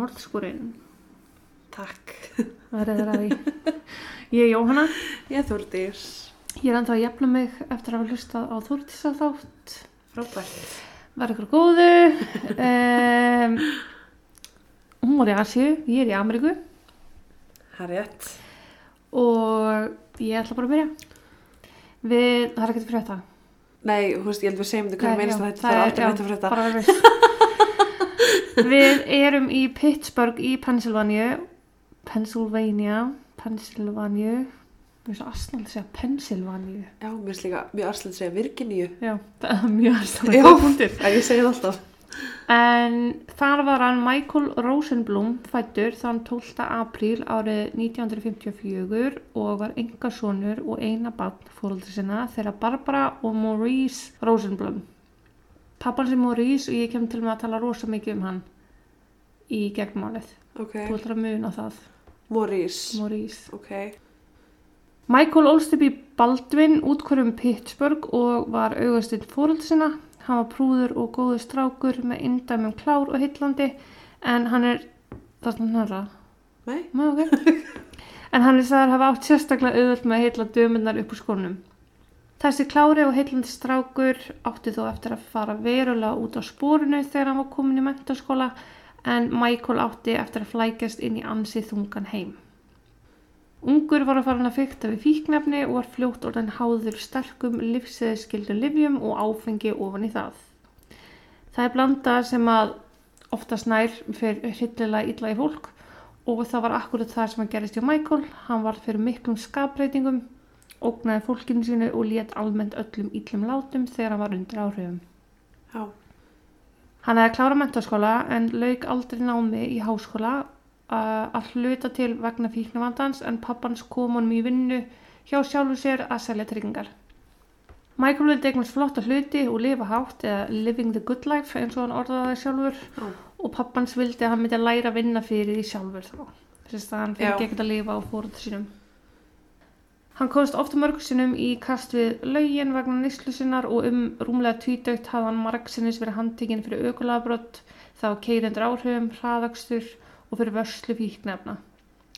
morðskúrin. Takk. Verið þér að því. Ég er Jóhanna. Ég þúrdís. Ég er ennþá að jafna mig eftir að hafa hlustað á Þúrtísa þátt. Frábært. Var ykkur góðu. Um, hún var í Asíu, ég er í Ameríku Það er rétt. og ég ætla bara að byrja. Við, það er ekkert fyrir þetta. Nei, þú veist, ég held við segjum þetta hvernig meinst að þetta það er- aldrei að fyrir þetta. Við erum í Pittsburgh í Pennsylvania Pennsylvania Pennsylvania Mér finnst það aðsnald að segja Pennsylvania Já, mér finnst líka mjög arslega að segja Virginíu. Já, það er mjög Já. að punktur En ég segi það alltaf. En þar var hann Michael Rosenblum fættur þann 12. apríl árið 1954 og var engasonur og eina barn fóröldri sinna þeirra Barbara og Maurice Rosenblum. Pappan sem Maurice og ég kem til með að tala rosa mikið um hann í gegnmálið. Ok. Þú ætlar að muna það, Maurice. Maurice. Ok. Michael í Baldwin útkvörum Pittsburgh og var augastinn fóröldri sinna. Hann var prúður og góður strákur með indæmum klár og heitlandi en hann er, það Nei. Má, okay. en hann er sagður hafa átt sérstaklega auðvöld með að heitla dömunnar upp úr skónum. Þessi klári og heitlandi strákur átti þó eftir að fara verulega út á spórinu þegar hann var komin í mentaskóla en Michael átti eftir að flækjast inn í ansið þungan heim. Ungur var að fara hann að fykta við fíknefni og var fljótt orðan háður sterkum livseðskildu livjum og áfengi ofan í það. Það er blanda sem að oftast nær fyrir hryllilega illa í fólk og það var akkurat það sem að gerist hjá Michael. Hann var fyrir miklum skapbreytingum, ógnaði fólkinu sínu og lét almennt öllum illum látum þegar hann var undir áhrifum. Já. Hann hefði klára mentaskóla en lauk aldrei námi í háskóla að hluta til vegna fíknavandans en pappans kom honum í vinnu hjá sjálfu sér að selja tryggingar. Michael vildi eignast flotta hluti og lifa hátt eða living the good life eins og hann orðaði það sjálfur Já. og pappans vildi að hann myndi að læra að vinna fyrir því sjálfur þá. Þess að hann fengi ekkert að lifa á fóröldu sínum. Hann komst ofta mörg sinnum í kast við lögin vegna nýslu sinnar og um rúmlega tvítaugt hafði hann margsinnis verið handtekinn fyrir aukulagabrott, þá keirendur áhrifum, hraðakstur og fyrir vörslu fíknefna.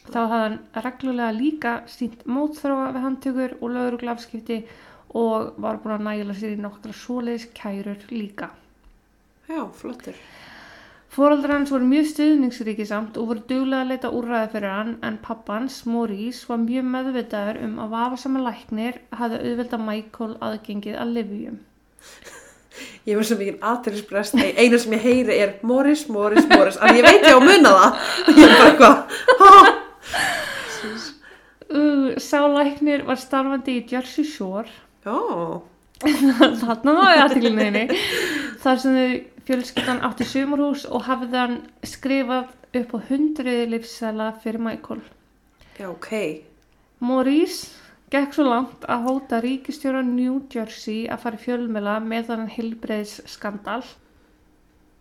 Þá hafði hann reglulega líka sínt mótþróa við handtökur og lögruglafskipti og var búin að næla sér í nokkra svoleiðis kærur líka. Já, flottur. Fóreldrar hans voru mjög stuðningsríki samt og voru duglega að leita úrræði fyrir hann en pappans, Maurice, var mjög meðvitaður um að vafasama læknir hafði auðvelda Michael aðgengið að livjum. Ég verð svo mikið aðtælisbrest. Einu sem ég heyri er Morris, Morris, Morris. En ég veit ég á að muna það. Ég er bara eitthvað. Uh, sá læknir var starfandi í Jersey Shore, Já. þarna var ég aðtiklinniðinni, þar sem þau fjölskyldan átti sumarhús og hafði hann skrifað upp á hundruði livsæla fyrir Michael. Já, ok. Maurice gekk svo langt að hóta ríkistjóra New Jersey að fara í fjölmela með þannig heilbreiðs skandal.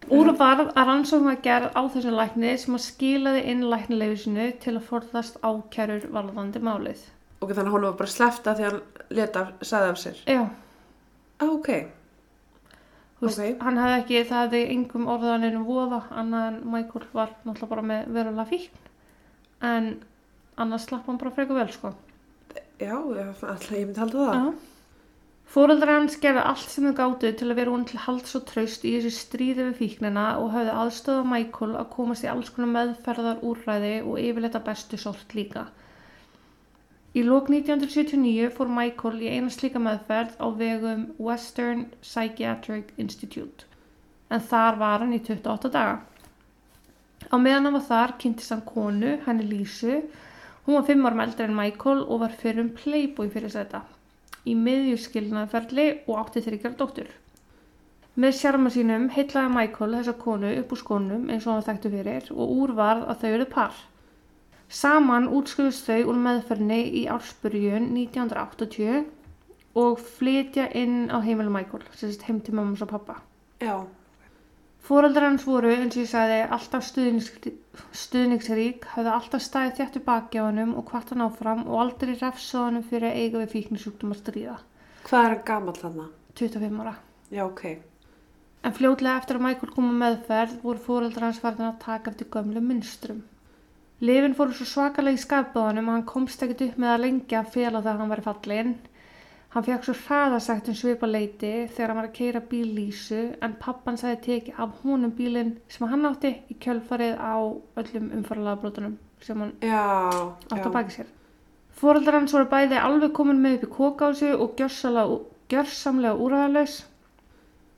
Úr varð að rannsókn var gerð á þessum lækni sem að skilaði inn læknilegisinu til að forðast ákærur varðandi málið. Ok, þannig að hún var bara slefta að hann leta, sagði af sér. Já, Á, ok. Veist, Ok. hann hefði ekki, það hefði engum orðaninu voða, annað en Michael var náttúrulega bara með verulega fíkn. En annars slapp hann bara frekar vel, sko. Já, alltaf, ég myndi halda það. Já. Fóreldrar hans gerði allt sem þau gátu til að vera hún til halds og traust í þessu stríði við fíknina og höfðu aðstöða Michael að komast í alls konar meðferðar úrræði og yfirleita bestu sort líka. Í lók 1979 fór Michael í eina slíka meðferð á vegum Western Psychiatric Institute en þar var hann í 28 daga. Á meðan hann var þar kynntist hann konu, henni Lísu, hún var 5 árum eldri en Michael og var fyrir um Playboy fyrir þetta í miðjuskilnaðferli og átti þryggjar dóttur. Með sjarma sínum heitlaði Michael þessa konu upp úr skónum eins og hann þekktu fyrir og úr varð að þau eru par. Saman útskjöfust þau úr meðferðinni í ársbyrjun 1980 og flytja inn á heimilu Michael, sagt heim til mammas og pappa. Já. Fóreldrar hans voru, eins og ég sagði, alltaf stuðnings, stuðningsrík, hafði alltaf staðið þjættu baki á hannum og hvart hann áfram og aldrei refsað hannum fyrir að eiga við fíknisjúkdum að stríða. Hvað er hann gamall þarna? 25 ára. Já, ok. En fljótlega eftir að Michael kom á meðferð voru fóreldrar hans farin að taka eftir gömlu mynstrum. Lifin fóru svo svakalega í skapbáðanum að hann komst ekkert upp með að lengja að fela það að hann væri fallin. Hann fekk svo hraðasagt um svipa leiti þegar hann var að keira bíl Lísu en pappan sagði tekið af honum bílinn sem hann átti í kjölfarið á öllum umfaralega brotunum sem hann Já, átt já. að baki sér. Fóreldrar hans voru bæði alveg komin með upp í kókásu og gjörsamlega, úræðalaus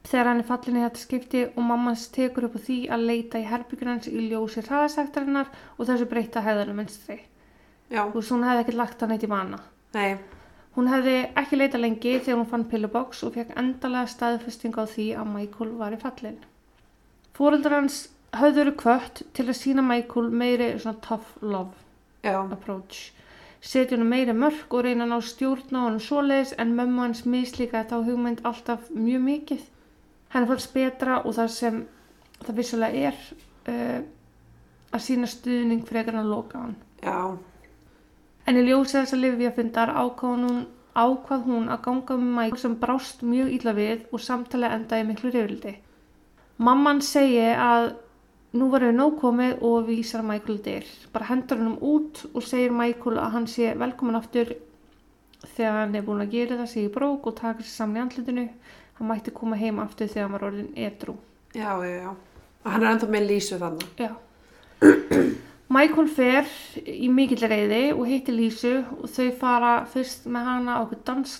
þegar hann er fallin í þetta skipti og mamma hans tekur upp á því að leita í herbyggjum hans í ljósi hraðasæktarinnar og þessu breyta hæðanum minstri. Já, Þú veist, hún hefði ekki lagt hann eitt í vana. nei, Hún hefði ekki leita lengi þegar hún fann pillubox og fekk endalega staðfesting á því að Michael var í fallin. Fóreldrar hans höfðu verið kvött til að sína Michael meiri svona tough love já, approach setja hann meiri mörg og reyna að ná stjórn á hann svoleiðis en mömmu hans mislíka þá hugmynd alltaf mjög mikið henni fannst betra og það sem það vissulega er uh, að sína stuðning frekar en að loka hann já, en í ljósi þess að Livia-fundar ákvað hún, ákvað hún að ganga með Michael sem brást mjög illa við og samtali endaði miklu reyfildi mamman segi að nú var við nóg komið og vísar Michael dyr. Bara hendur hann út og segir Michael að hann sé velkomin aftur þegar hann er búin að gera það sig í brók og taka sér saman í andlutinu. Hann mætti koma heim aftur þegar hann var orðin edru. já, já, já. Hann er ennþá með Lísu þannig. Já. Michael fer í mikill reyði og hittir Lísu og þau fara fyrst með hana á okkur dans,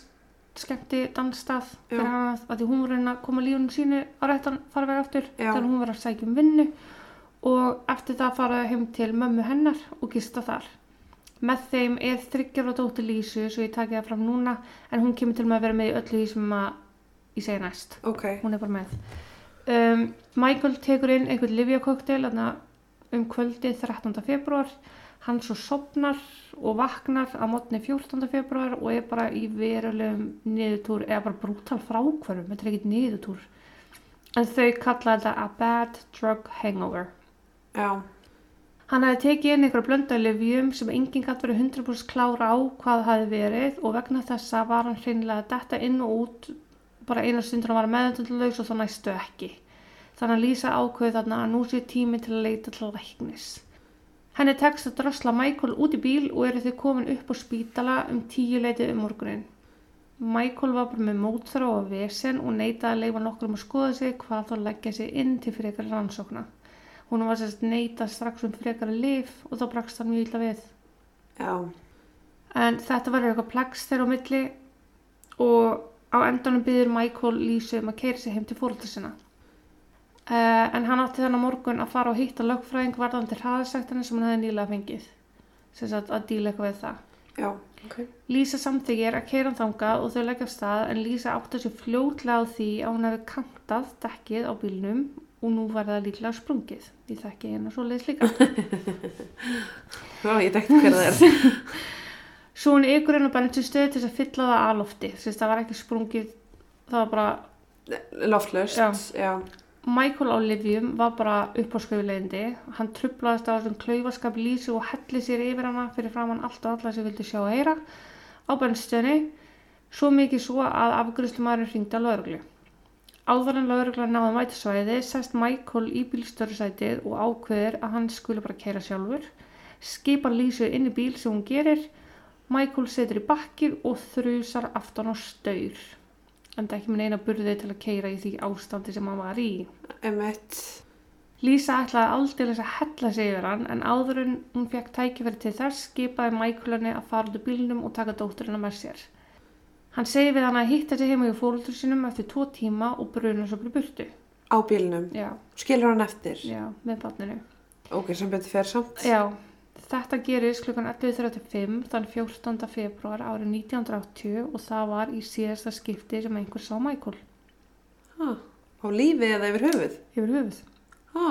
skemmti dansstað fyrir hana að því hún var að koma lífunum sínu á réttan farveg aftur Já. þegar hún var að sækja um vinnu og eftir það fara þau heim til mömmu hennar og gista þar. Með þeim er þryggjar og dóttir Lísu svo ég taki það fram núna en hún kemur til að vera með í öllu því sem að ég segi næst. Ok, hún er bara með. Um, Michael tekur inn einhvern livjakoktel um kvöldi 13. februar hann svo sopnar og vaknar á mótni 14. februar og er bara í verulegum niðurtúr eða bara brútal frákvörfum þetta er ekkert niðurtúr. En þau kalla þetta a bad drug hangover. Já, Hann hefði tekið inn einhverja blönda livjum sem enginn gætt verið 100% klára á hvað það hefði verið og vegna þessa var hann hreinlega detta inn og út bara eina stundur að vara meðöndunlaus og þá næstu ekki. Þannig að Lísa ákveði þarna að nú sé tími til að leita til læknis. Henni tekst að drosla Michael út í bíl og eru þau komin upp á spítala um tíu leitið um morgunin. Michael var bara með mótþrá og vesen og neitaði að leifa nokkur um að skoða sig hvað þá leggja sig inn til frekar rannsókna. Hún var sérst neitað strax um frekari lif og þá brakst hann mjög illa við. já, En þetta var eitthvað plags þeirra á milli og á endanum byður Michael Lísu um að keira sig heim til fóröldur sinna. Uh, en hann átti þennan morgun að fara og hitta lögfræðing varðandi hraðasektinu sem hann hefði nýlega fengið. Sem sagt að díla eitthvað við það. já, ok. Lísa samþykir að keira hann þangað og þau leggja af stað en Lísa átti sér fljótlega á því að hún hefði kantað dekkið á bílnum og nú var það líklega sprungið. Ég þekki hérna svo leiðis líka. Já, ég dekti hver það er. Svo hún ykkur inn á bensinstöð til þess að fylla það að lofti. Það var ekki sprungið, það var bara, já, Michael á Livjum var bara upp á skauðleindi. Hann trublaðist á þessum klaufaskap Lísu og helli sér yfir hana fyrir framann allt og alla sem vildi sjá og heyra á bensinstöðinni. Svo mikið svo að afgrústumæður hringdi að lauruglu. Áður en laurugla náði mætisvæði sest Michael í bílstörusætið og ákveður að hann skuli bara keira sjálfur. Skipar Lísu inn í bíl sem hún gerir. Michael setur í bakkið og þrjusar aftan á staur. En það ekki með neina burði til að keira í því ástandi sem hann var í. emitt. Lísa ætlaði aldeilis að hella sig yfir hann en áður en hún fekk tækifæri til þess skipaði Michael henni að fara út úr bílnum og taka dótturina með sér. Hann segi við hann að hitta sig heima í fóröldur sínum eftir tvo tíma og bruna svo fyrir burtu. Á bílnum. Já, Skilur hann eftir? já, með barninu. Ok, sem betur fer samt. Já, þetta gerist klukkan 11.35 þann 14. februar árið 1980 og það var í síðasta skipti sem einhver sá Michael Ha, á lífi eða yfir höfuð? yfir höfuð. Ha,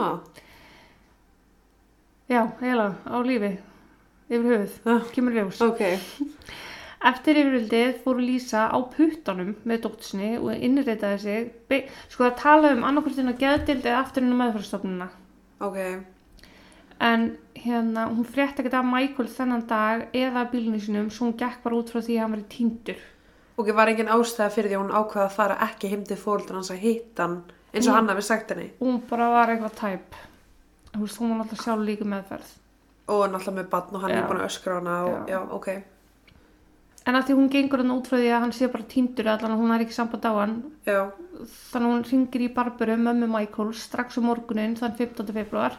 Já, heila, á lífi, yfir höfuð, Ah. kemur ljós. ok. Eftir yfirvildið fóru Lísa á puttanum með dóttisni og innreitaði sig, sko það talaði um annarkvörtinn á geðdild eða aftur inn á meðfærastofnuna. Ok, En hérna, hún frétti ekkert af Michael þennan dag eða bílunum sinum, svo hún gekk bara út frá því að hann var í týndur. ok, var engin ástæða fyrir því að hún ákvaða að fara ekki heim til fóröldur hans að hitta hann eins og hann hafi sagt henni hún bara var eitthvað tæp þú veist, hún var alltaf sjálf líka meðferð og alltaf með batn og hann Já. er búin að öskra hana og, Já. já, ok en að því hún gengur hann út frá því að hann sé bara týndur allan að hún er ekki samband á hann já, þannig hún ringir í Barbaru mömmu Michael strax um morgunin þann 15. februar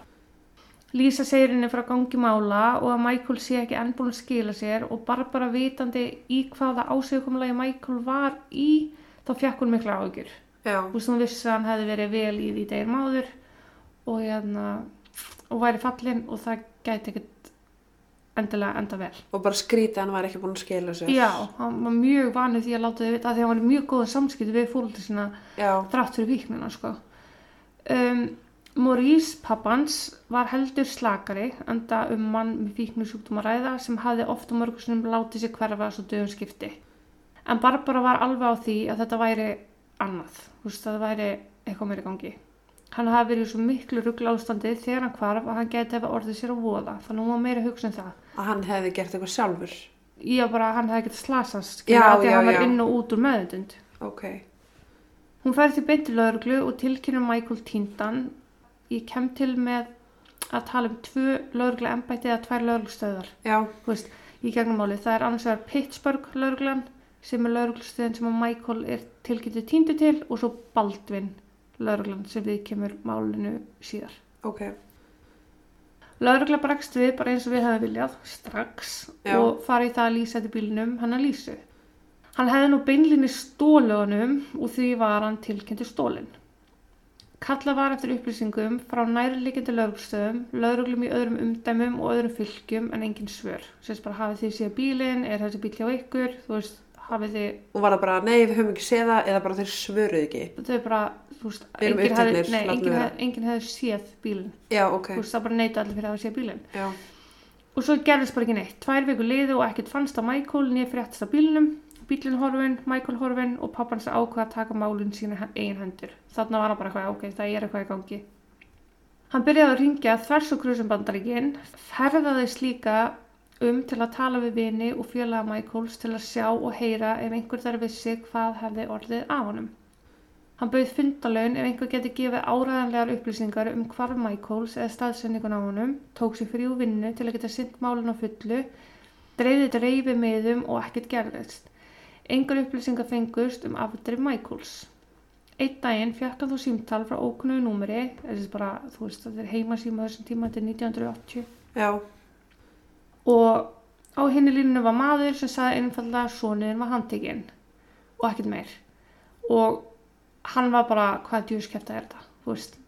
Lisa segir henni frá gangi mála og að Michael sé ekki enn búin að skila sér og Barbara vitandi í hvaða ásökumlagi Michael var í þá fekk hún mikla áhugjur já, þú veist hún vissi að hann hefði verið vel í því degir máður og hérna og væri fallinn og það gæti ekkert endilega enda vel. Og bara skrítið að hann var ekki búin að skila sér. Já, hann var mjög vanið því að láta þau vita af því að hann var mjög góða samskipti við fólkið sína þrátt fyrir víknina sko. um, Maurice pappans var heldur slakari enda um mann með fíknusjúkdum að ræða sem hafði ofta mörgusnum látið sér hverfa svo dögum skipti. En Barbara var alveg á því að þetta væri annað, þú veist að það væri eitthvað meira í gangi. Hann hafi verið í svo miklu ruggla ástandi þegar hann hvarf að hann geti hefði orðið sér að voða þannig að hún var meira að hugsa um það. Að hann hefði gert eitthvað sjálfur? Ég bara að hann hefði getið slasast Já, skilur, af því já, að hann var já. inn og út úr meðutund ok, Hún fær því beint til lauruglu og tilkynur Michael Tindan. Ég kem til með að tala um tvö laurugla embætti eða tvær lauruglustöðar. í gegnum máli. Það er annars vegar Pittsburgh lauruglan sem er lauruglustöðin sem að Michael er tilkynntu tíndu til og svo Baldwin lauruglan sem við kemur málinu síðar. ok Laurugla bregst við bara eins og við hefum viljað strax Já. og fara í það að lýsa til bílnum hann að lýsu. Hann hefði nú beinlinni stólu honum og því var hann tilkynntu stólinn. Kalla var eftir upplýsingum frá nærliggjandi lauruglstöðum, lauruglum í öðrum umdæmum og öðrum fylgjum en engin svör. Sérst bara hafið þið séð bílinn, er þessi bíl hjá ykkur, þú veist, hafið þið, og var það bara, nei við höfum ekki séð það eða bara þeir svöruðu ekki þau bara, þú veist, enginn hefði, vera. hefði, enginn hefði séð bílinn. já, ok, Þú veist, það bara neita allir fyrir að hafa séð bílinn. já, Og svo gerðist bara ekki neitt. Tvær vikur liðu og ekkert fannst á Michael niður fréttast af bílnum. Bílinn horfin, Michael horfin og pappans ákvað að taka málun sína eigin hendur. Þarna var hann bara eitthvað, ok, það er eitthvað í gangi. Hann byrjaði að ringja þvers og krusum bandaríkinn, ferðaðist líka um til að tala við vini og félaga Michaels til að sjá og heyra ef einhver þar vissi hvað hefði orðið af honum. Hann bauð fundalaun ef einhver geti gefið áræðanlegar upplýsingar um hvarf Michaels eða staðsendingun á honum, tók sér frí úr vinnu til að geta sinnt málun á fullu, dreifði dreifi miðum og ekkert gerðist. Engar upplýsingar fengust um afdrif Michaels. Einn daginn fekk hann þó símtal frá ókunnugu númeri, þessi bara, þú veist, þetta er heimasíma þessum tíma, þetta er 1980, já, og á henni línu var maður sem sagði einfallega að sonuðin var handtekinn og ekkert meir. Og hann var bara, hvað djúskefta er þetta, þú veist,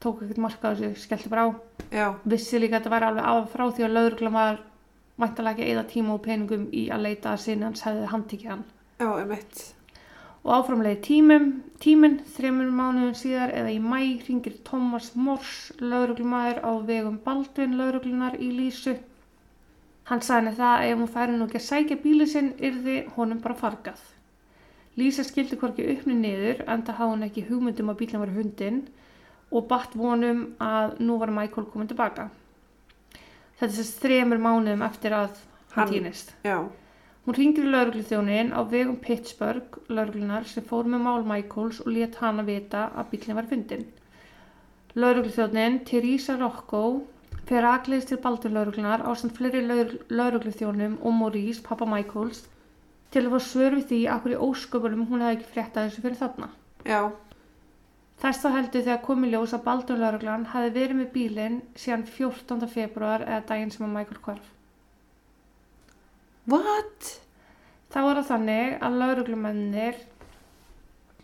tók ekkert marka á þessu, skellti bara á, já, vissi líka að þetta væri alveg af frá því að lauruglan var væntalega ekki að eyða tíma og peningum í að leita að sinni hans hefði handtekið hann. Já, emitt Og áframlega tímum, tíminn, þreymur mánuðum síðar eða í mæ ringir Thomas Mors, lauruglumæður á vegum Baldvin lauruglunar í Lísu. Hann sagði það að ef hún færi nú ekki að sækja bíli sinn yrði honum bara fargað. Lísa skildi hvorki uppni niður enda hafði hún ekki hugmyndum að bílinn var hundin og batt vonum að nú var Michael komin tilbaka. Þetta er þess þremur mánuðum eftir að Hann- týnist. já, Hún ringir í laurugluþjónin á vegum Pittsburgh lauruglunar sem fór með mál Michaels og let hana vita að bílinn var fundin. Laurugluþjónin Theresa Rocco fer aðgleðist til Baldur lauruglunar á samt fleiri laurugluþjónum og Maurice, pappa Michaels, til að fá svör við því að hverju ósköpunum hún hefði ekki fréttað þessu fyrir þarna. já, Þess þá heldur þegar komi ljós að Baldur lauruglan hefði verið með bílinn síðan 14. februar eða daginn sem að Michael hvarf. What? Þá er það þannig að lauruglumennir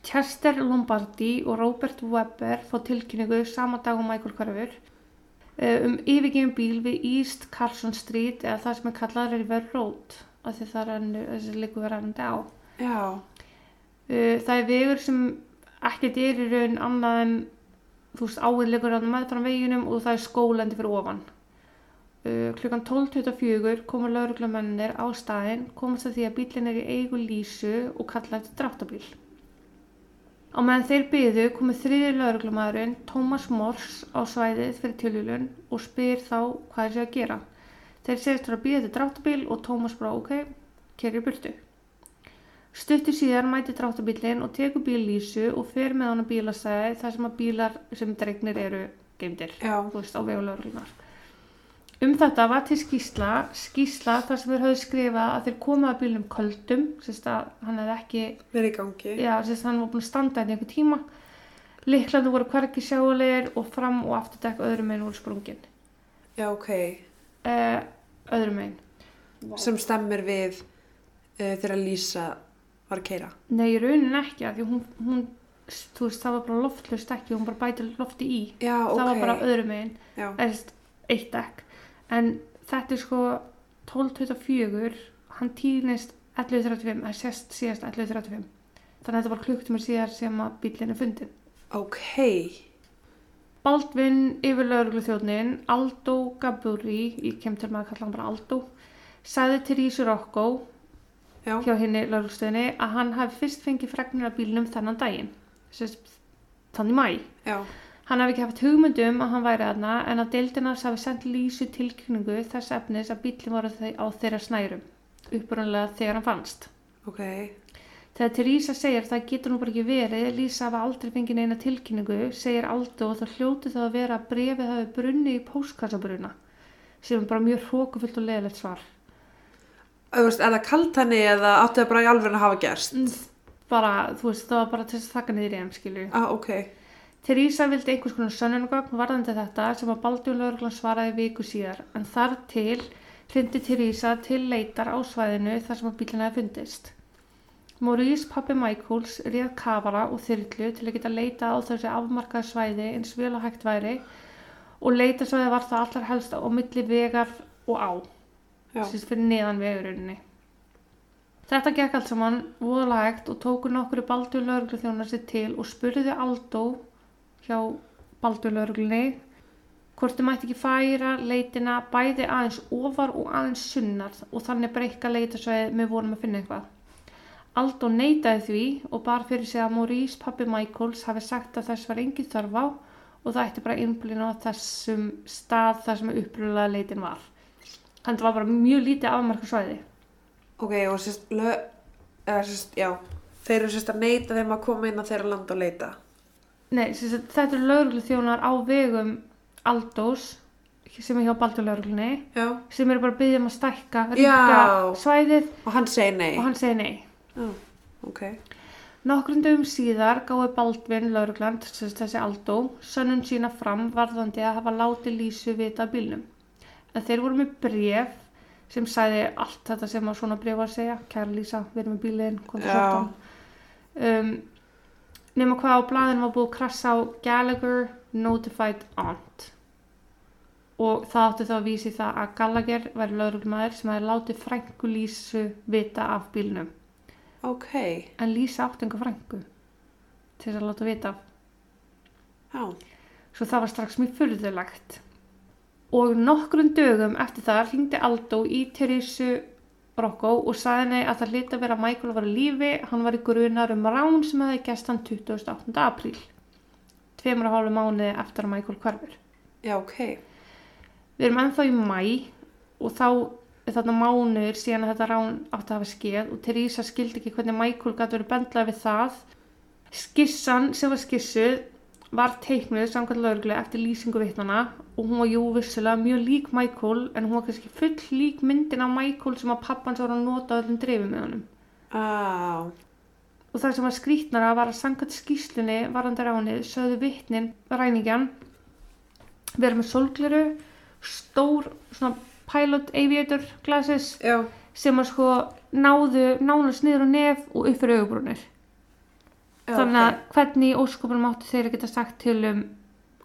Chester Lombardi og Robert Webber fá tilkynningu sama dag og Michael Carver um yfirgefum bíl við East Carson Street eða það sem er kallað River Road af því það er þessi líku verið rennandi á. já, Uh, það er vegur sem ekkert er í raun annað en þú veist áinn leikur að meðfram veginum og það er skólandi fyrir ofan. Uh, klukkan 12.24 komur lauruglumennir á staðinn, komast að því að bílinn er í eigu lísu og kalla eftir dráttabíl. Á meðan þeir byðu komið þriði lauruglumæðurinn Thomas Mors á svæðið fyrir tilhjulun og spyr þá hvað er sér að gera. Þeir segist að býða til dráttabíl og Thomas bara ok, kerri burtu. Stuttu síðar mæti dráttabílinn og tekur bíl Lísu og fer með hann að bílastæði þar sem að bílar sem dregnir eru geimdir, Já. þú veist, á vegu lögreglunar. Um þetta var til skýsla, skýsla þar sem þeir höfðu skrifað að þeir koma að bílnum köldum, sérst að hann hefði ekki, Verið í gangi. já, sérst að hann var búin að standa hérna í einhver tíma. Liklandi voru hverki sjáulegir og fram og afturdekk öðrum meginn voru sprungin. Já, ok. Uh, öðrum meginn. Sem stemmir við uh, þegar Lísa var að keira. Nei, í raunin ekki, af því hún, hún, þú veist, það var bara loftlust ekki, hún bara bæti lofti í. Já, ok. Það var bara öðrum meginn. Já, eða eitt dekk en þetta er sko 12.24 hann týnist 11.35 það sést síðast 11.35 þannig að þetta var klukktumir síðar sem að bílinn er fundin ok. Baldvin yfir lauruglu þjóðnin Aldo Gaburi ég kem til maður að kalla hann bara Aldo sagði til Rísu Rokko Já, hjá henni lauruglustöðinni að hann hafi fyrst fengið fregnir af bílnum þennan daginn sérst þannig mæ já, Hann hafi ekki haft hugmyndum að hann væri aðna en að deildinars hafi sendt lísu tilkynningu þess efnis að bílinn var á þe- á þeirra snærum, upprunlega þegar hann fannst. ok. Þegar Teresa segir það getur nú bara ekki verið, Lísa hafa aldrei fengið neina tilkynningu, segir Aldo og það hljóti það að vera að brefið hafi brunni í póskassabruna, sem er bara mjög hrókufullt og leðilegt svar. Veist, er það kalt henni eða áttu það bara í alveg að hafa gerst? Bara, þú veist, það var bara til þess að þakka niður í þeim, skilju. Ah, ok. Teresa vildi einhvers konar sönnunagögn varðandi þetta sem að Baldjón lögreglan svaraði viku síðar en þar til hrindi Teresa til leitar á svæðinu þar sem að bílina hefði fundist. Maurice pappi Michaels réð kafara og þyrlu til að geta leita á þessi afmarkaði svæði eins vel og hægt væri og leitasvæði var það allar helst á milli vegar og á, sérst fyrir neðan vegurinni. Þetta gekk allt saman voðalega hægt og tóku nokkru Baldur lögreglu þjónar sér til og spurði Aldó hjá Baldur lögreglunni hvort þið mætti ekki færa leitina bæði aðeins ofar og aðeins sunnar og þannig breyka leitasvæði með vonum að finna eitthvað. Aldó neitaði því og bar fyrir sig að Maurice pappi Michaels hafi sagt að þess var engin þörf á og það ætti bara innblina á þessum stað þar sem uppröðlega leitin var. Þannig var bara mjög lítið afmarka svæði. ok, og sérst, lög, eða sérst, já, þeir eru sérst að neita þeim að koma inn á þeirra land og leita. Nei, þetta eru lögreglu þjónar á vegum Aldós sem er hjá Baldur lögreglunni Já, sem eru bara að byggja um að stækka svæðið og hann segir nei. og hann segir nei. Já, ok. Nokkrum dögum síðar gáði Baldvin sagt þessi Aldó, sönnun sína fram varðandi að hafa látið Lísu vita af bílnum. En þeir voru með bref sem sagði allt þetta sem að svona bref að segja. Kæra Lísa, við erum með bílinn, kom Já. 14. Um, nema hvað á blaðinu var búið að krassa á Gallagher Notified Aunt. Og það átti þá að vísi það að Gallagher væri lögreglumæður sem hefði látið frængu Lísu vita af bílnum Ok, en Lísa átti enga frængu til þess að láta vita af. já, Svo það var strax mjög furðulegt. Og nokkrum dögum eftir það hringdi Aldó í Teresu Rokko og sagði henni að það hlita vera að Michael var í lífi, hann var í grunar um rán sem hefði gæst hann 28. apríl. Tveimur og hálfu mánuði eftir að Michael hverfur. já, ok. Við erum ennþá í mæ og þá er þarna mánuður síðan að þetta rán átti að hafa skeið og Teresa skildi ekki hvernig Michael gæti verið bendlað við það. Skissan sem var skissuð var teiknuð samkvæmt lögreglu eftir lýsingu vittnana og hún var jú vissulega mjög lík Michael en hún var kannski full lík myndin af Michael sem að pappans var að nota á öllum dreifum með honum. Á, Og það sem var skrítnara var að samkvæmt skýslunni varandi ránið sögðu vittnin ræningjan vera með sólgleru, stór svona pilot aviator glasses já, sem að sko náðu nánast niður á nef og upp fyrir augubrúnir. Þannig að ok. hvernig óskopunum áttu þeir að geta sagt til um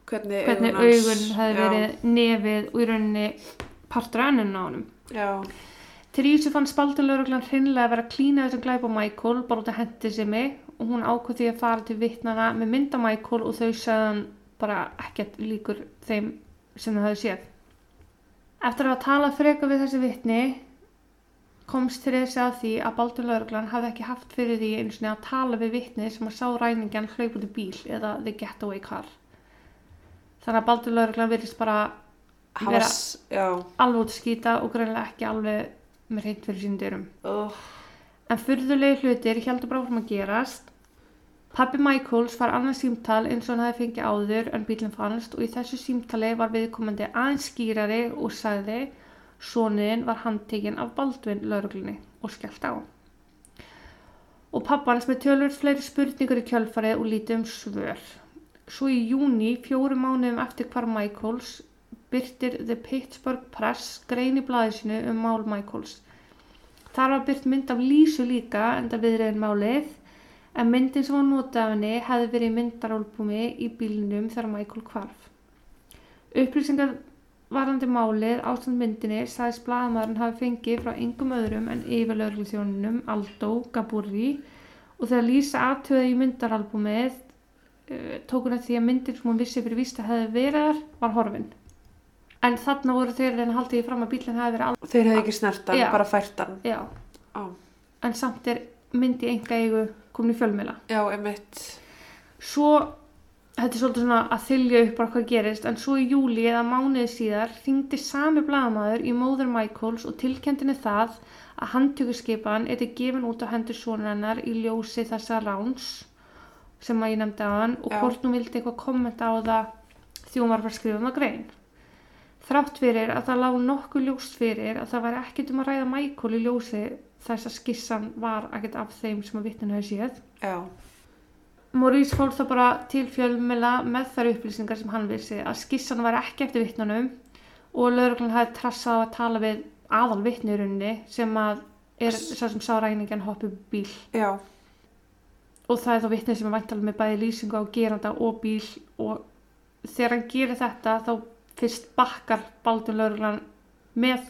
Hvernig, hvernig augun hefði verið nefið og í rauninni partur af ennum á. Já, Teresu fann spaldurlauruglan hreinlega að vera að klína þessum glæpa Michael bara út að hendi sig mig og hún ákvað því að fara til vittnana með mynda Michael og þau sagðan bara ekkert líkur þeim sem þau hafði séð. Eftir að hafa talað freka við þessi vittni komst Teresu að því að baldurlauruglan hafði ekki haft fyrir því einu sinni að tala við vittni sem að sá ræningjan hlaup út í bíl eða the getaway car. Þannig að baldurlauruglan virðist bara Vera- alveg út að skýta og greinlega ekki alveg með reynd fyrir sín dyrum. oh, En furðulegi hlutir heldur bara áfram að gerast. Pappi Michaels far annað símtal eins og hann hefði fengið áður en bílinn fannst og í þessu símtali var viðkomandi aðeins skýrari og sagði Sóniðin var handtekinn af Baldvin lauruglunni og skellt á. Og pappans með tölur fleiri spurningur í kjölfarið og lítið um svör. Svo í júni, fjóru mánuðum eftir hvar Michaels, byrtir The Pittsburgh Press grein í blaðið sinu um mál Michaels. Þar var byrt mynd af Lísu líka enda viðriðin málið en myndin sem var notað af henni hefði verið í myndarálbumi í bílinum þegar Michael kvarf. Upplýsingar varandi málið ástand myndinni sagðist blaðamæðurinn hafi fengið frá yngum öðrum en yfirlögurlþjónunum Aldo Gaburi og þegar Lísa aðtöði í myndarálbumið uh, tók hún eftir því að myndin sem hún vissi fyrir vísta hefði verið þar var horfin. En þarna voru þeir en haldið í fram að bílinn hefði verið alveg, Þeir hefði ekki snert hann, Já. bara fært hann. já, Á. en samt er myndi enga eigu komin í fjölmila. Já, emitt. Svo, þetta er svolítið svona að þylja upp bara hvað gerist, en svo í júli eða mánuði síðar hringdi sami blaðamaður í móður Michaels og tilkendinni það að handtökurskipan eitthvað gefin út á hendur sonur hennar í ljósi þessa ráns sem að ég nefndi á hann og hvort hún vildi eitthvað kommenta á það hún var að fara að skrifa um að grein. Þrátt fyrir að það lág nokkuð ljóst fyrir að það væri ekkert um að ræða Michael í ljósi þess að skissan var ekkert af þeim sem að vittinu hefði séð. Já. Maurice fór það bara til fjölmela með þær upplýsingar sem hann vissi að skissan var ekki eftir vittnunum og lauruglan hafði trassað að tala við aðal vittnurunni sem að er sá sem sá upp í bíl Já. og það er þá vittnið sem er væntalega með bæði lýsingu á geranda og bíl og þegar hann gerir þetta þá fyrst bakkar Baldun lauruglan með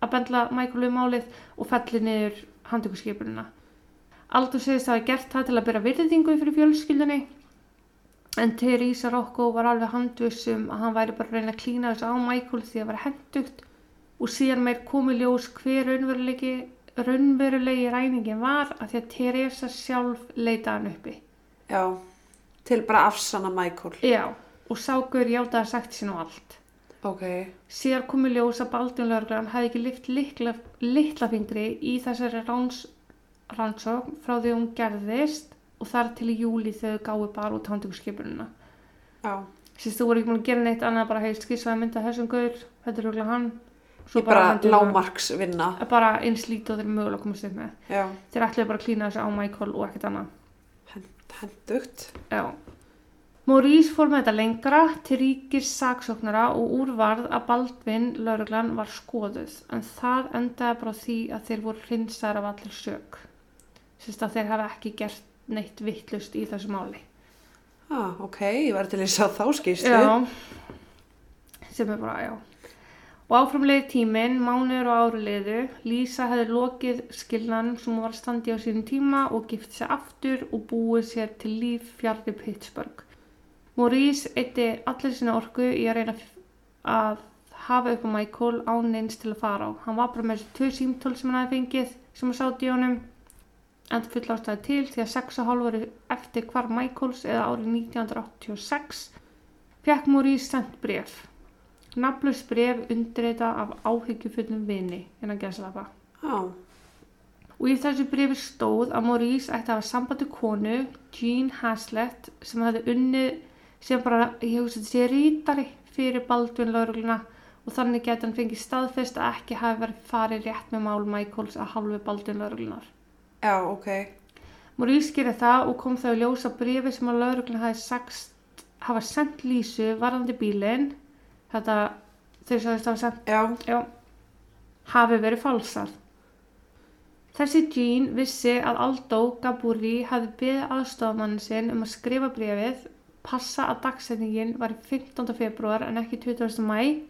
að bendla Michael við málið og fellir niður handtökurskipunina. Aldur segist að hafa gert það til að byrja virðingu fyrir fjölskyldunni en Teresa Rocco var alveg handvissum að hann væri bara að reyna að klína þessu á Michael því að vera hendugt og síðan meir komi ljós hver raunverulegi, raunverulegi ræningin var að því að Teresa sjálf leita hann uppi. Já. Til bara afsanna Michael. Já, og sákur játaði að sagt sín og allt. Ok. Síðar komi ljós að Baldun lögreglan hefði ekki lift litla, litla fingri í þessari ráns, rannsókn frá því hún gerðist og þar til í júli þau gáði bara út handtökurskipunina. Já. Sýst þú voru ekki múin að gera neitt annað bara heist skissaði mynda þessum gaur, þetta er röglega hann. Ég bara hendur hann- lámarks vinna. Bara eins lítið og þeir mögulega komast upp með. Já. Þeir ætlaði bara að klína þessu á Michael og ekkert annað. Hendugt. Já. Maurice fór með þetta lengra til ríkis saksóknara og úrvarð að Baldvin lauruglan var skoðuð en það endaði bara því að þeir voru hrinsar af allir sök. Sérst að þeir hafa ekki gert neitt vittlust í þessu máli. Ah, ok. Ég var til að sjá þá skýrstu. Já, sem er bara, já. Og áframlega tíminn, mánuður og ári liðu, Lísa hefði lokið skilnanum sem var að standi á sínum tíma og gift sér aftur og búið sér til líf fjarrri Pittsburgh. Maurice eitti allir sína orku í að reyna að hafa upp á Michael án eins til að fara á. Hann var bara með þessu tvö símtól sem hann hefði fengið sem hann sátt í honum en full ástæði til því að 6,5 ári eftir hvar Michaels eða árið 1986 fekk Maurice sendt bref. Nafnlaus bref undirreita af áhyggjufullum vini innan gæslafa. Já. Og í þessu brefi stóð að Maurice ætti að hafa sambandi konu, Jean Haslett, sem hefði unnið sem bara, ég hugsa þetta sé rítari fyrir Baldwin laurugluna og þannig geti hann fengið staðfest að ekki hafi verið farið rétt með mál Michaels að halvu Baldwin lauruglunar. Já, ok. Maurice gerir það og kom þau að ljósa brefi sem að laurugluna hafi sagst hafa sendt Lísu varðandi bílinn, þetta þau sagðist hafa sendt Já. Já, hafi verið falsað. Þessi Jean vissi að Aldo Gaburi hafi beðið aðstofamannin sinn um að skrifa brefið, passa að dagsetningin var í 15. februar en ekki 20. mæ,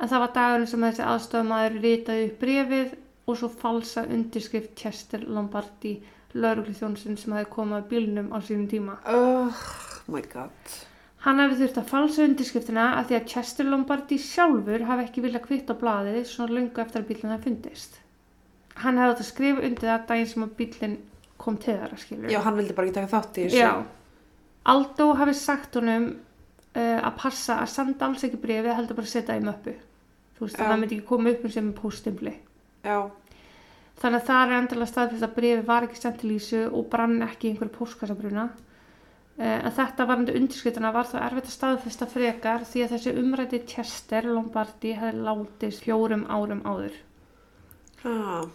en það var dagurinn sem þessi aðstofamaður ritaði upp brefið og svo falsa undirskrift Chester Lombardi, lauruglu þjónsinn sem hafi komið að bílnum á sínum tíma. Oh my god. Hann hefði þurft að falsa undirskriftina að því að Chester Lombardi sjálfur hafi ekki viljað kvitt á blaðið svona lungu eftir að bílinn það fundist. Hann hefði að skrifa undir það daginn sem að bílinn kom til skilur. Já, hann vildi bara ekki taka þátt í þessu. Já. Aldo hafi sagt honum uh, að passa að senda alls ekki brefið, heldur bara að setja það í möppu. Þú veist, Já. að það myndi ekki koma upp um sem póstimbli. Já. Þannig að það er endilega staðfyrst að brefi var ekki sendt til Lísu og brann ekki einhverju póskassabruna. En þetta varandi undirskriftuna var þá erfitt að staðfesta frekar því að þessi umræti Chester Lombardi hefði látist fjórum árum áður. ah,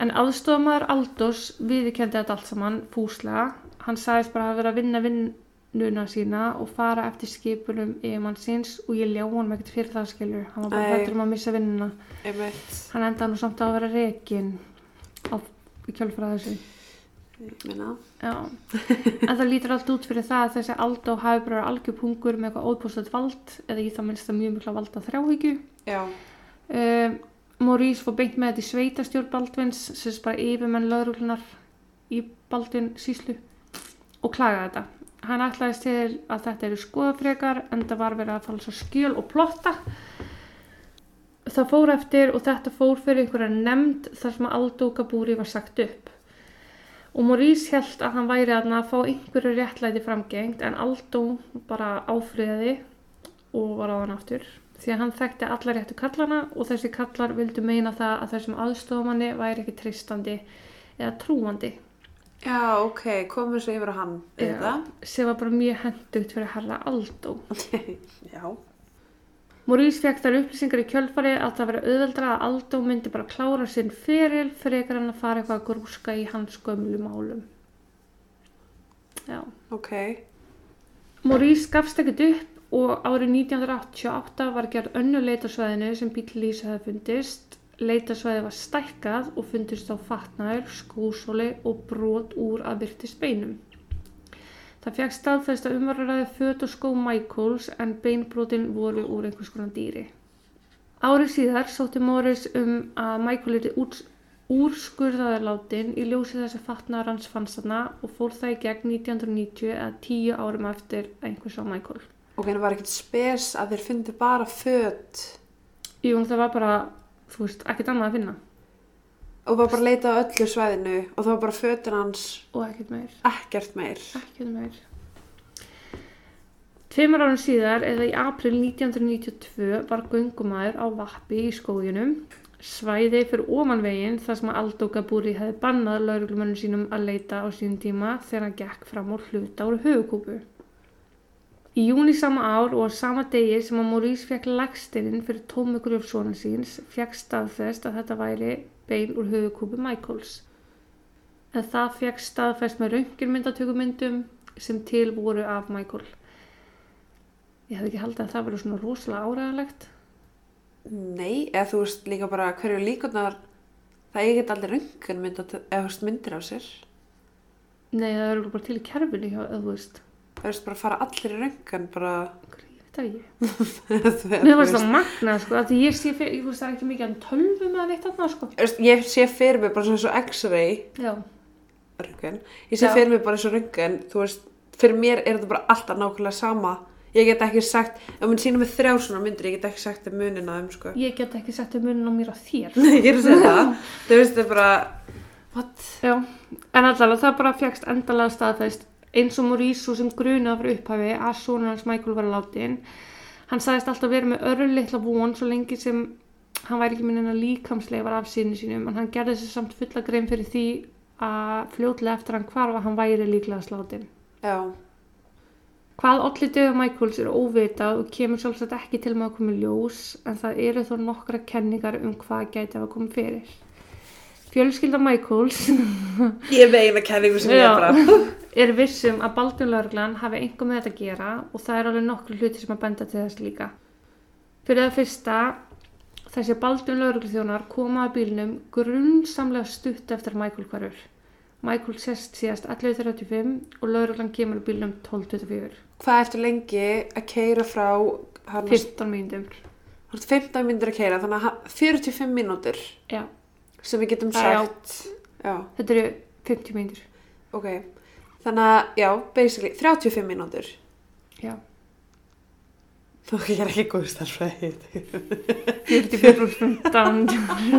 En aðstofamæður Aldós viðikendi þetta allt saman fúslega. Hann sagðist bara að vera að vinna vinnuna sína og fara eftir skipunum yfirmann síns og ég ljá honum ekkert fyrir það skilur. Hann var bara hættur um að missa vinnuna. Hann endaði nú samt á að vera rekin á í kjölfara þessu. ég minna. Já, en það lítur allt út fyrir það að þessi Aldó hafi bara algjör pungur með eitthvað óbústöð vald eða í það minnst að mjög mikla valda. Já, Um, Maurice fór beint með þetta í sveitastjórn Baldvins sem er bara yfirmenn lauruglunar í Baldvin síslu og klagaði þetta. Hann ætlaðist til að þetta eru skoðafrekar en það var verið að falsa skjöl og plotta. Það fór eftir og þetta fór fyrir einhverja nefnd þar sem Aldó Gabúri var sagt upp. Og Maurice held að hann væri að fá einhverju réttlæti framgengt en Aldó bara áfriðaði og var á hann aftur því að hann þekkti alla réttu kallana og þessi kallar vildu meina það að þessum aðstofamanni væri ekki tristandi eða trúandi já, ok, komum svo yfir á hann, eða? sem var bara mjög hendugt fyrir herra Aldó. Já, Maurice fekk þar upplýsingar í kjölfari að það veri auðveldra að Aldó myndi bara klára sinn feril frekar en að fara eitthvað að grúska í hans gömlu málum. Já. ok, Maurice gafst ekkert upp og árið 1988 var gerð önnu leitarsvæðinu sem bíl Lísa hefði fundist. Leitarsvæði var stækkað og fundist á fatnaður, skúsóli og brot úr að virtist beinum. Það fekk staðfæst að umvarraði föt og skó Michaels en beinbrotin voru úr einhvers konar dýri. Árið síðar sótti Morris um að Michael yrði út- úrskurðaður látin í ljósi þess að fatnaður hans fannst þarna og fór það í gegn 1990 eða 10 árum eftir einhvers á Michael. ok, það var ekkert spes að þeir fyndi bara föt Jú, það var bara, þú veist, ekkert annað að finna og var bara að leita á öllu svæðinu og það var bara fötin hans og ekkert meir, ekkert meir. ekkert meir. Tveimur árum síðar, eða í april 1992, var göngumæður á Vappi í skóginum, svæði fyrir omanvegin þar sem Aldó Gabúri hefði bannað lauruglumönnum sínum að leita á sínum tíma þegar hann gekk fram úr hluta úr höfukúpu. Í júni sama ár og á sama degi sem að Maurice fekk lagstinin fyrir tómugröf svona síns, fekk staðfest að þetta væri bein úr höfukúpu Michaels. En það fekk staðfest með röngirmyndatökumyndum sem til voru af Michael. Ég hefði ekki haldið að það verið svona rosalega áræðanlegt. Nei, eða þú veist líka bara hverju líkunar það eigi ekki allir röngun mynd eða þú veist myndir á sér. Nei, það eru bara til í kerfinu hjá, eða þú veist. Það veist bara fara allir í röngun bara Ég veit það ekki. þú Mér veist. það magnað, sko, ég sé fyrir, ég veist það er ekki mikið en tölvu með að veit þarna, sko. Ég sé fyrir mig bara svona svo x-ray Já, röngun. Ég sé Já. fyrir mig bara svo röngun, þú veist, fyrir mér er þetta bara alltaf nákvæmlega sama. Ég get ekki sagt, ef mun sína með þrjá svona myndir, ég get ekki sagt um munina um sko. ég get ekki sett um munin á mér á þér. Ég er að segja það. Þú veist, það er bara, what? Já, en allavega það bara fjagst endalega staðfæst eins og Maurice sem grunað fyrir upphafi að svona hans Michael var látin. Hann sagðist alltaf verið með örru litla von svo lengi sem hann væri ekki minna líkamsleifar af sínu sínum en hann gerði sér samt fulla grein fyrir því að fljótlega eftir hann hvarfa hann væri líklega slátin. Já, Hvað olli döðu Michaels er óvitað og kemur sjálfsagt ekki til með að koma í ljós en það eru þó nokkra kenningar um hvað gæti að koma fyrir. Fjölskylda Michaels ég er með eina kenningu sem ég er bara, er vissum að Baldun Lörglan hafi einhver með þetta að gera og það er alveg nokkru hluti sem að benda til þess líka. Fyrir það fyrsta, þessi Baldun Lörglþjónar koma að bílnum grunnsamlega stutt eftir að Michael hverfur. Michael sest síðast 11.35 og Lörglan kemur á bílnum 12.24. hvað ertu lengi að keira frá, hann 15 mínútum. Þú ert 15 mínútur að keira, þannig að ha- 45 mínútur Já, sem við getum sagt. Já. þetta eru 50 mínútur. ok. Þannig að, já, basically, 35 mínútur. Já, ég er ekki góð starfræði. 45% down.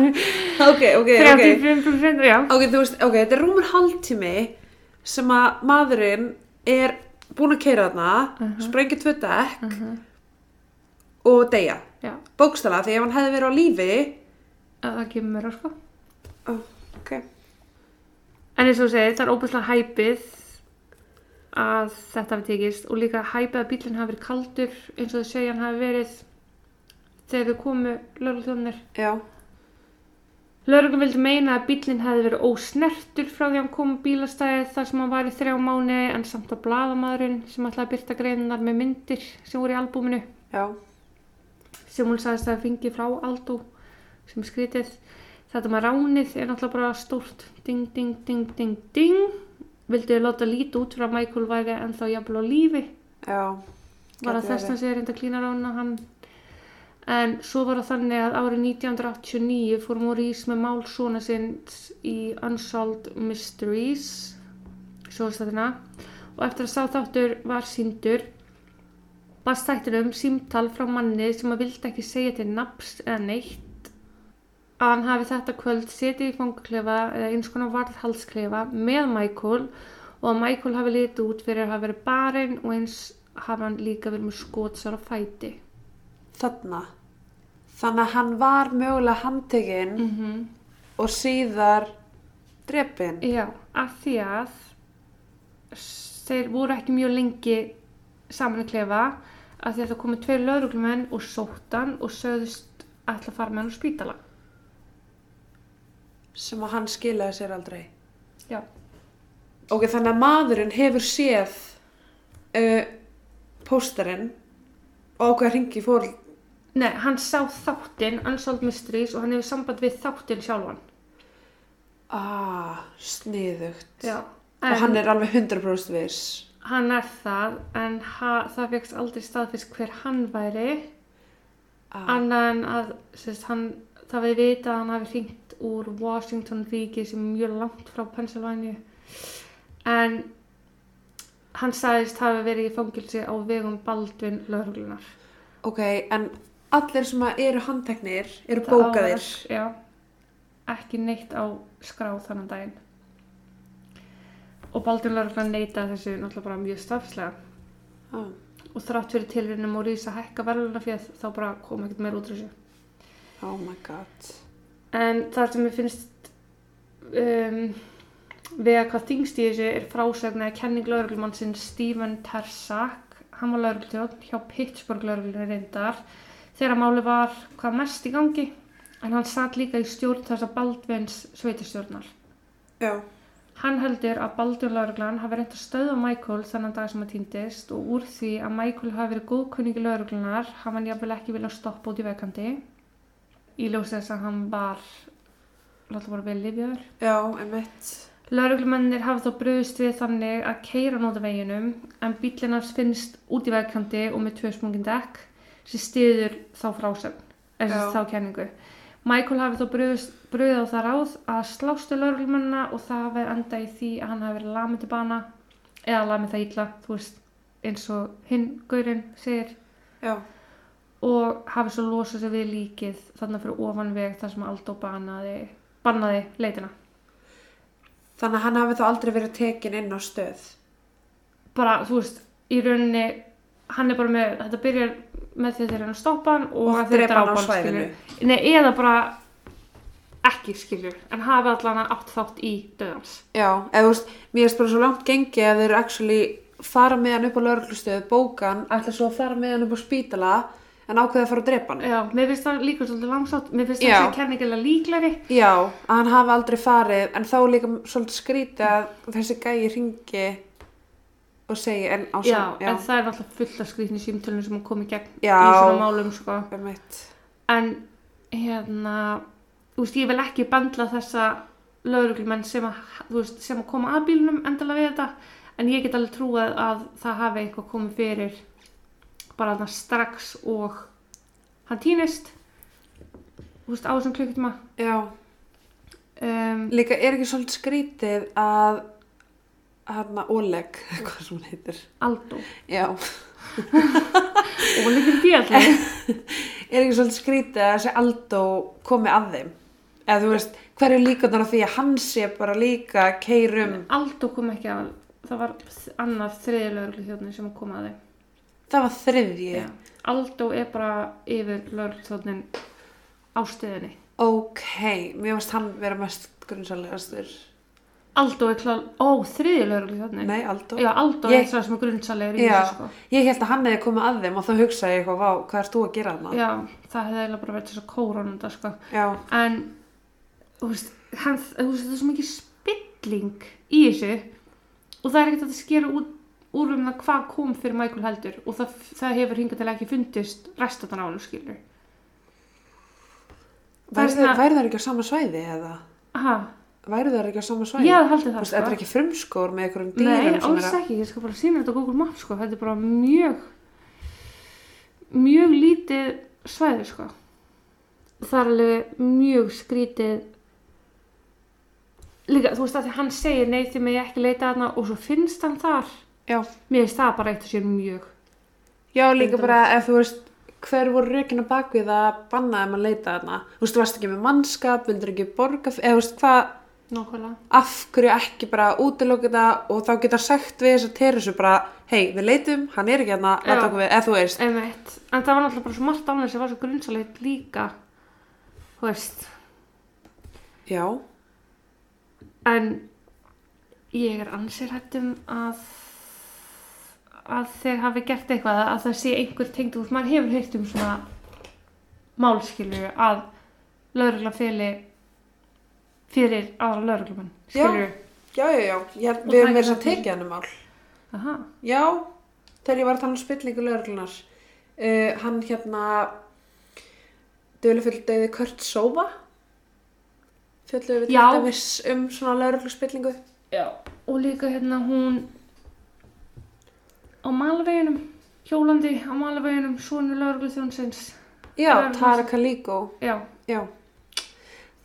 ok, ok, ok. 35% já. Ok, þú veist, ok, þetta er rúmur hálftími sem að maðurinn er búinn að keira þarna, Mhm. sprengja tvö dekk Uh og deyja. Bókstala, því ef hann hefði verið á lífi, að það kemur mér á sko. Ok. En eins og þú segir, það er óbúslega hæpið að þetta hafi tekist og líka hæpið að bílinn hafi verið kaldur eins og þau segja hann hafi verið þegar þau komu. Já. Lögreglum vildi meina að bílinn hefði verið ósnertur frá því að hann kom á bílastæðið þar sem hann var í þrjá mánu en samt á blaðamadurinn sem ætlaði að byrta greinar með myndir sem voru í albúminu Já. sem hún sagðist að fengi frá Aldó sem skrítið. Þetta með ránið er náttúrulega bara stórt ding, ding, ding, ding, ding. Vildu þau láta líti út að Michael væri ennþá jafnvel á lífi. Já. Var að þess að sé reynda klína rána hann. En svo var það þannig að árið 1989 fór Maurice með mál svona sinns í Unsolved Mysteries, sjóðstættina. Og eftir að sá þáttur var síndur, barst þættinum símtal frá manni sem að vildi ekki segja til naps eða neitt að hann hafi þetta kvöld setið í fangaklefa eða eins konar varðhalsklefa með Michael og að Michael hafi litið út fyrir að hafa verið barinn og eins hafi hann líka verið með skótsar á fæti. Þarna. Þannig að hann var mögulega handtekinn Mm -hmm. og síðar drepinn. Já, af því að þeir voru ekki mjög lengi saman að klefa af því að það komu tveir lauruglumenn og sóttan og sögðust ætla að fara með hann á spítala. Sem að hann skilaði sér aldrei. Já. Ok, þannig að maðurinn hefur séð uh, pósterinn og ákveða hringi fór. Nei, hann sá þáttinn Unsolved Mysteries og hann hefur samband við þáttinn sjálfan. Ah, sniðugt. Já. Og hann er alveg 100% viss. Hann er það, en ha, það vekst aldrei staðfist hver hann væri, Ah, annað en að sérst, hann, það við vita að hann hafi hringt úr Washington ríki sem er mjög langt frá Pennsylvania. En hann sagðist hafi verið í fangilsi á vegum Baldvin lauruglunar. ok, en allir sem eru handteknir eru bókaðir. Já, ekki neitt á skrá þannig daginn. Og Baldvin lauruglunar neitaði þessu náttúrulega bara mjög stafslega. Ah, og þrátt fyrir tilrænum og rísa hækka verðluna fyrir þá bara kom ekkert meir út úr þessu. oh my god. En það sem ég finnst um, við að hvað þingst í þessu er frásögn eða kenning lauruglumannsinn Stephen Tersak, hann var lauruglutjótt hjá Pittsburgh lauruglunni reyndar þegar máli var hvað mest í gangi. En hann satt líka í stjórn þess að Baldvins sveitastjórnar. Já, Hann heldur að Baldur lauruglan hafi reynt að stöða Michael þennan dag sem að týndist og úr því að Michael hafi verið góðkunningi lauruglunar hafa hann jafnvel ekki viljað stoppa út í veikandi í ljós þess að hann var láta bara vel lifjaður. já, emitt. Lauruglumennir hafa þó bröðist við þannig að keira nóta veginum en bíllinn hans finnst út í veikandi og með tvö smungin dekk sem stiður þá frásögn, eða þá kenningu. Michael hafi þó bröðið á það ráð að slástu lauruglumennina og það hafi enda í því að hann hafi verið lamið til bana eða lamið það illa, þú veist, eins og hinn gaurinn segir Já, og hafi svo losað sig við líkið þarna fyrir ofan veg þar sem Aldó bannaði, bannaði leitina. þannig að hann hafi þá aldrei verið tekin inn á stöð. bara, þú veist, í rauninni hann er bara með, þetta byrjar með því að eru að stoppa hann og, Og að þeir drepa hann á svæðinu. skilur. Nei, eða bara ekki, skilur, en hafi allan átt þátt í döðans. Já, eða þú veist, mér er bara svo langt gengi að þeir eru actually fara með hann upp á lauruglustöðu, bókan, ætla svo að fara með hann upp á spítala en ákveða að fara að drepa hann. Já, mér finnst það líka svolítið langsátt, mér finnst Já. þessi kenningilega líklegri. Já, að hann hafi aldrei farið en þá er líka svolítið skrítið að þessi gæi ringi og segi en á Já, sam- en það er alltaf fullt af skrýtni símtölunum sem hann kom í gegn Já. í svona málum, sko. Einmitt. En, hérna, þú veist, ég vil ekki bandla þessa lauruglumenn sem að, veist, sem að koma að bílunum endilega við þetta, en ég get alveg trúið að það hafi eitthvað komið fyrir bara þarna strax og hann týnist, þú veist, á þessum klukkutíma. Já, Um, líka er ekki svolítið skrítið að hann Oleg, hvað sem hann heitir Aldó. Já, Og líka délni. er ekki svolítið skrítið að þessi Aldó komi að þeim eða þú veist, hverju líkunar á því að hann sé bara líka keirum Aldó kom ekki að, það var annar þriði lauruglu þjóðni sem kom að þeim. Það var þriðji. Aldó er bara yfir lauruglu á stöðinni. Ok, mér varst hann vera mest grunnsálegastur. Aldó er klár, ó, þriði lögreglu þannig. Nei, Aldó. Já, Aldó Ég- er það sem er grunnsalegur sko. ég held að hann hefði komið að þeim og þá hugsaði ég eitthvað, hvað ert þú að gera þarna? Já, það hefði eiginlega bara verið þess að kóranunda sko. En, hann, þú veist, það er svo mikið spilling í þessu og það er ekkert að það skera út úr um það hvað kom fyrir Michael heldur og það, það hefur hingað til ekki fundist restatan á hann, skilur. Það væri það, það ekki á sama svæði eða? Aha, Væri það ekki á sama svæði? hafði haldið Þú það, veist, þetta er ekki frumskór með einhverjum dýrum Nei, alls að... ekki, ég skal bara sína þetta á Google Maps sko, þetta er bara mjög mjög lítið svæði sko. Það er alveg mjög skrítið. Líka, þú veist að því hann segir nei því mig ekki leita þarna og svo finnst hann þar Já, mér finnst það bara eitt og sér mjög já líka Undarlegt. bara ef þú veist, hver voru rökina bakvið að banna þeim að leita þarna? Þú veist, þú varst ekki með mannskap, vildur ekki borga, eða þú veist, hvað, nákvæmlega af hverju ekki bara útiloka það og þá geta sagt við þess að Teresu bara, hei, við leitum, hann er ekki hérna, Já. láta okkur við, eða þú veist. Einmitt. en það var náttúrulega bara svo margt annað sem var svo grunnsalegt líka þú veist Já, En ég er ansið hættum að að þeir hafi gert eitthvað að það sé einhver tengd út, maður hefur heyrt um svona málskilu að lögregla feli fyrir aðra lögreglumann skilur já, já, já, Og við erum það að tekið hann um mál. Aha, Já, þegar ég var að tala um spillingu lögreglunar, uh, hann hérna, dölufull döði Kurt Sova, fjöldum við Já. dæmis um svona lögreglu spillingu. já. Og líka hérna hún á malveginum hjólandi á malveginum svona lögreglu þjónsins Já, Lögreglu- Tara Kaliko, já, já.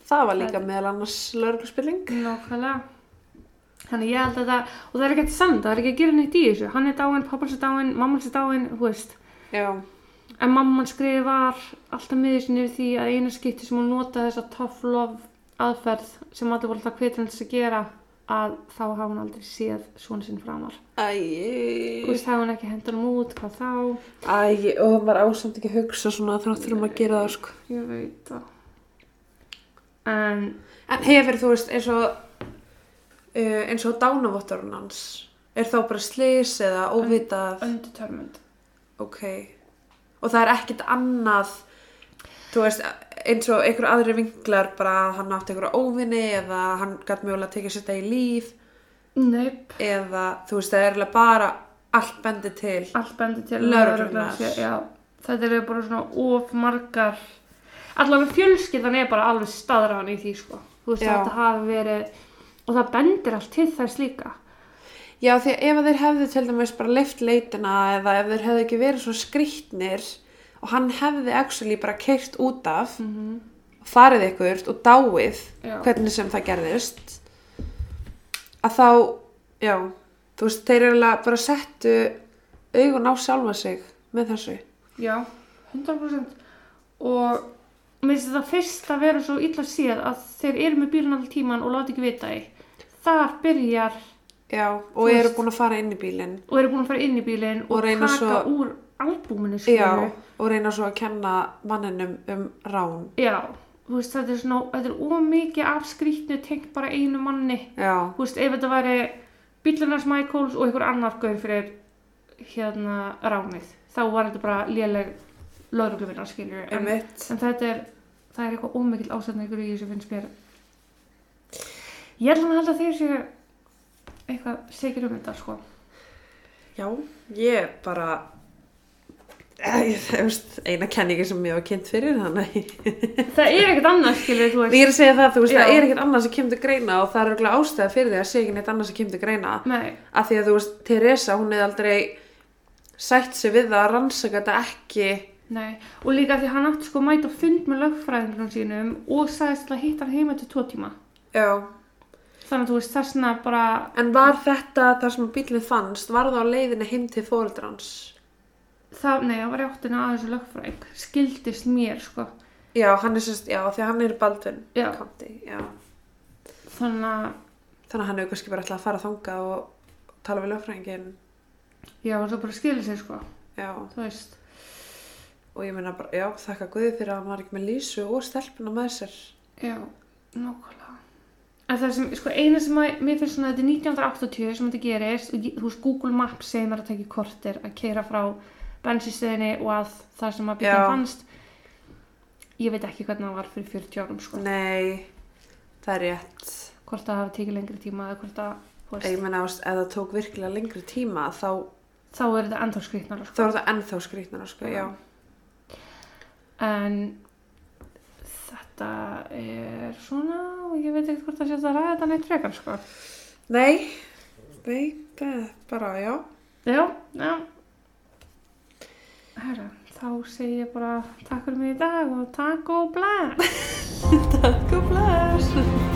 Það var líka meðal annars lögreglu spilling. Nákvæmlega. Þannig ég held að það, og það er ekkert samt, það er ekki að gera neitt í þessu. Hann er dáinn, pappans er dáinn, mammans er dáinn, þú veist. Já, En mamman skriði var alltaf miður sinni yfir því að eina skipti sem hún notaði þessa tough love aðferð sem allir voru alltaf hvetjandi þess að gera að þá hafa hún aldrei séð svona sinn framar. Þú æ, veist, hafa hún ekki hendur hann út, hvað þá? æ, og maður ásamt ekki að hugsa svona þrátt fyrir að gera það, sko. Ég veit það. En, En hefur þú veist eins og uh, eins og dánavottarun hans er þá bara slís eða óvitað undetermined. ok og það er ekkit annað þú veist eins og einhver aðri vinklar bara að hann átti einhverja óvinni eða hann gætt mögulega að tekja sér þetta í líf. Neip, eða þú veist það er bara allt bendi til allt bendir til Já, þetta eru bara svona of margar allavega fjölskyldan er bara alveg staðræðan í því sko. Þú veist þetta hafi verið og það bendir allt til þess líka. já því að ef þeir hefðu til dæmis bara leift leitina eða ef þeir hefðu ekki verið svo skrýtnir og hann hefði actually bara keirt út af Mm -hmm. farið ykkur og dáið Já. hvernig sem það gerðist að þá já, þú veist, þeir eru bara settu augun á sjálfa sig með þessu Já, 100% og mér finnst þetta fyrst að vera svo illa séð að þeir eru með bílun all tíman og láti ekki vita því. Þar byrjar já, og eru búin að fara inn í bílinn og eru búin að fara inn í bílinn og, Og reyna taka svo- úr albúminu já, skilur. og reyna svo að kenna manninum um rán Já, þú veist, þetta er svona, þetta er ómikið af skrýtnu tengt bara einu manni. já, Þú veist, ef þetta væri bílunars Michaels og einhver annar gaur fyrir hérna ránið, þá var þetta bara léleg lögregluvinna, skiljur. En, en þetta er, það er eitthvað ómikill ástæðningur í þessu finnst mér. Ég ætla að halda að þeir séu eitthvað segir um þetta, sko. já, ég bara Eh, ég, þú veist, eina kenningi sem ég var kynnt fyrir Það er ekkert annað, skiljur, þú ég er að segja það, veist, það er ekkert annað sem kemur greina og það er örugglega ástæða fyrir því að segja ekki neitt annað sem kemur greina Nei, af því að þú veist, Teresa, hún hefði aldrei sætt sig við það að rannsaka þetta ekki Nei, og líka því hann átti sko mæta á fund með lögfræðingunum sínum og sagðist til að hitta hann heima til tvo tíma. Já. Þannig að þú veist þessna bara, En var þetta þar sem bílinn fannst, var það á leiðinni heim til fóreldrans? Það, nei, það var í áttina að þessu lögfræðing, skildist mér sko. Já, hann er sérst, já, því að hann er í Baldvin Já. County, já. Þannig að, Þannig að hann hefur kannski bara ætlað að fara þangað og tala við lögfræðingin. já, það bara skilur sig sko, Já. þú veist. og ég meina bara, já, þakka Guði fyrir að hann var ekki með Lísu og stelpuna með sér Já, nákvæmlega. En það sem, sko, eina sem að, mér finnst svona, þetta er 1980 sem þetta gerist, og ég- þú veist, Google Maps segir mér að tekja kortir að keira frá bensinstöðinni og að það sem að Já. fannst. Ég veit ekki hvernig það var fyrir 40 árum, sko. Nei, það er rétt Hvort það hafi tekið lengri tíma eða hvort það, þú Ég veist, meina, ef það tók virkilega lengri tíma þá, þá er þetta ennþá skrýtnar, þá sko. er það ennþá skrýtnara, sko, já. En þetta er svona, og ég veit ekkert hvort það sé að ræða þetta neitt frekar, sko. Nei, nei, bara, já. Já, já. Herra, þá segi ég bara takk fyrir mig í dag og takk og bless. Takk og bless.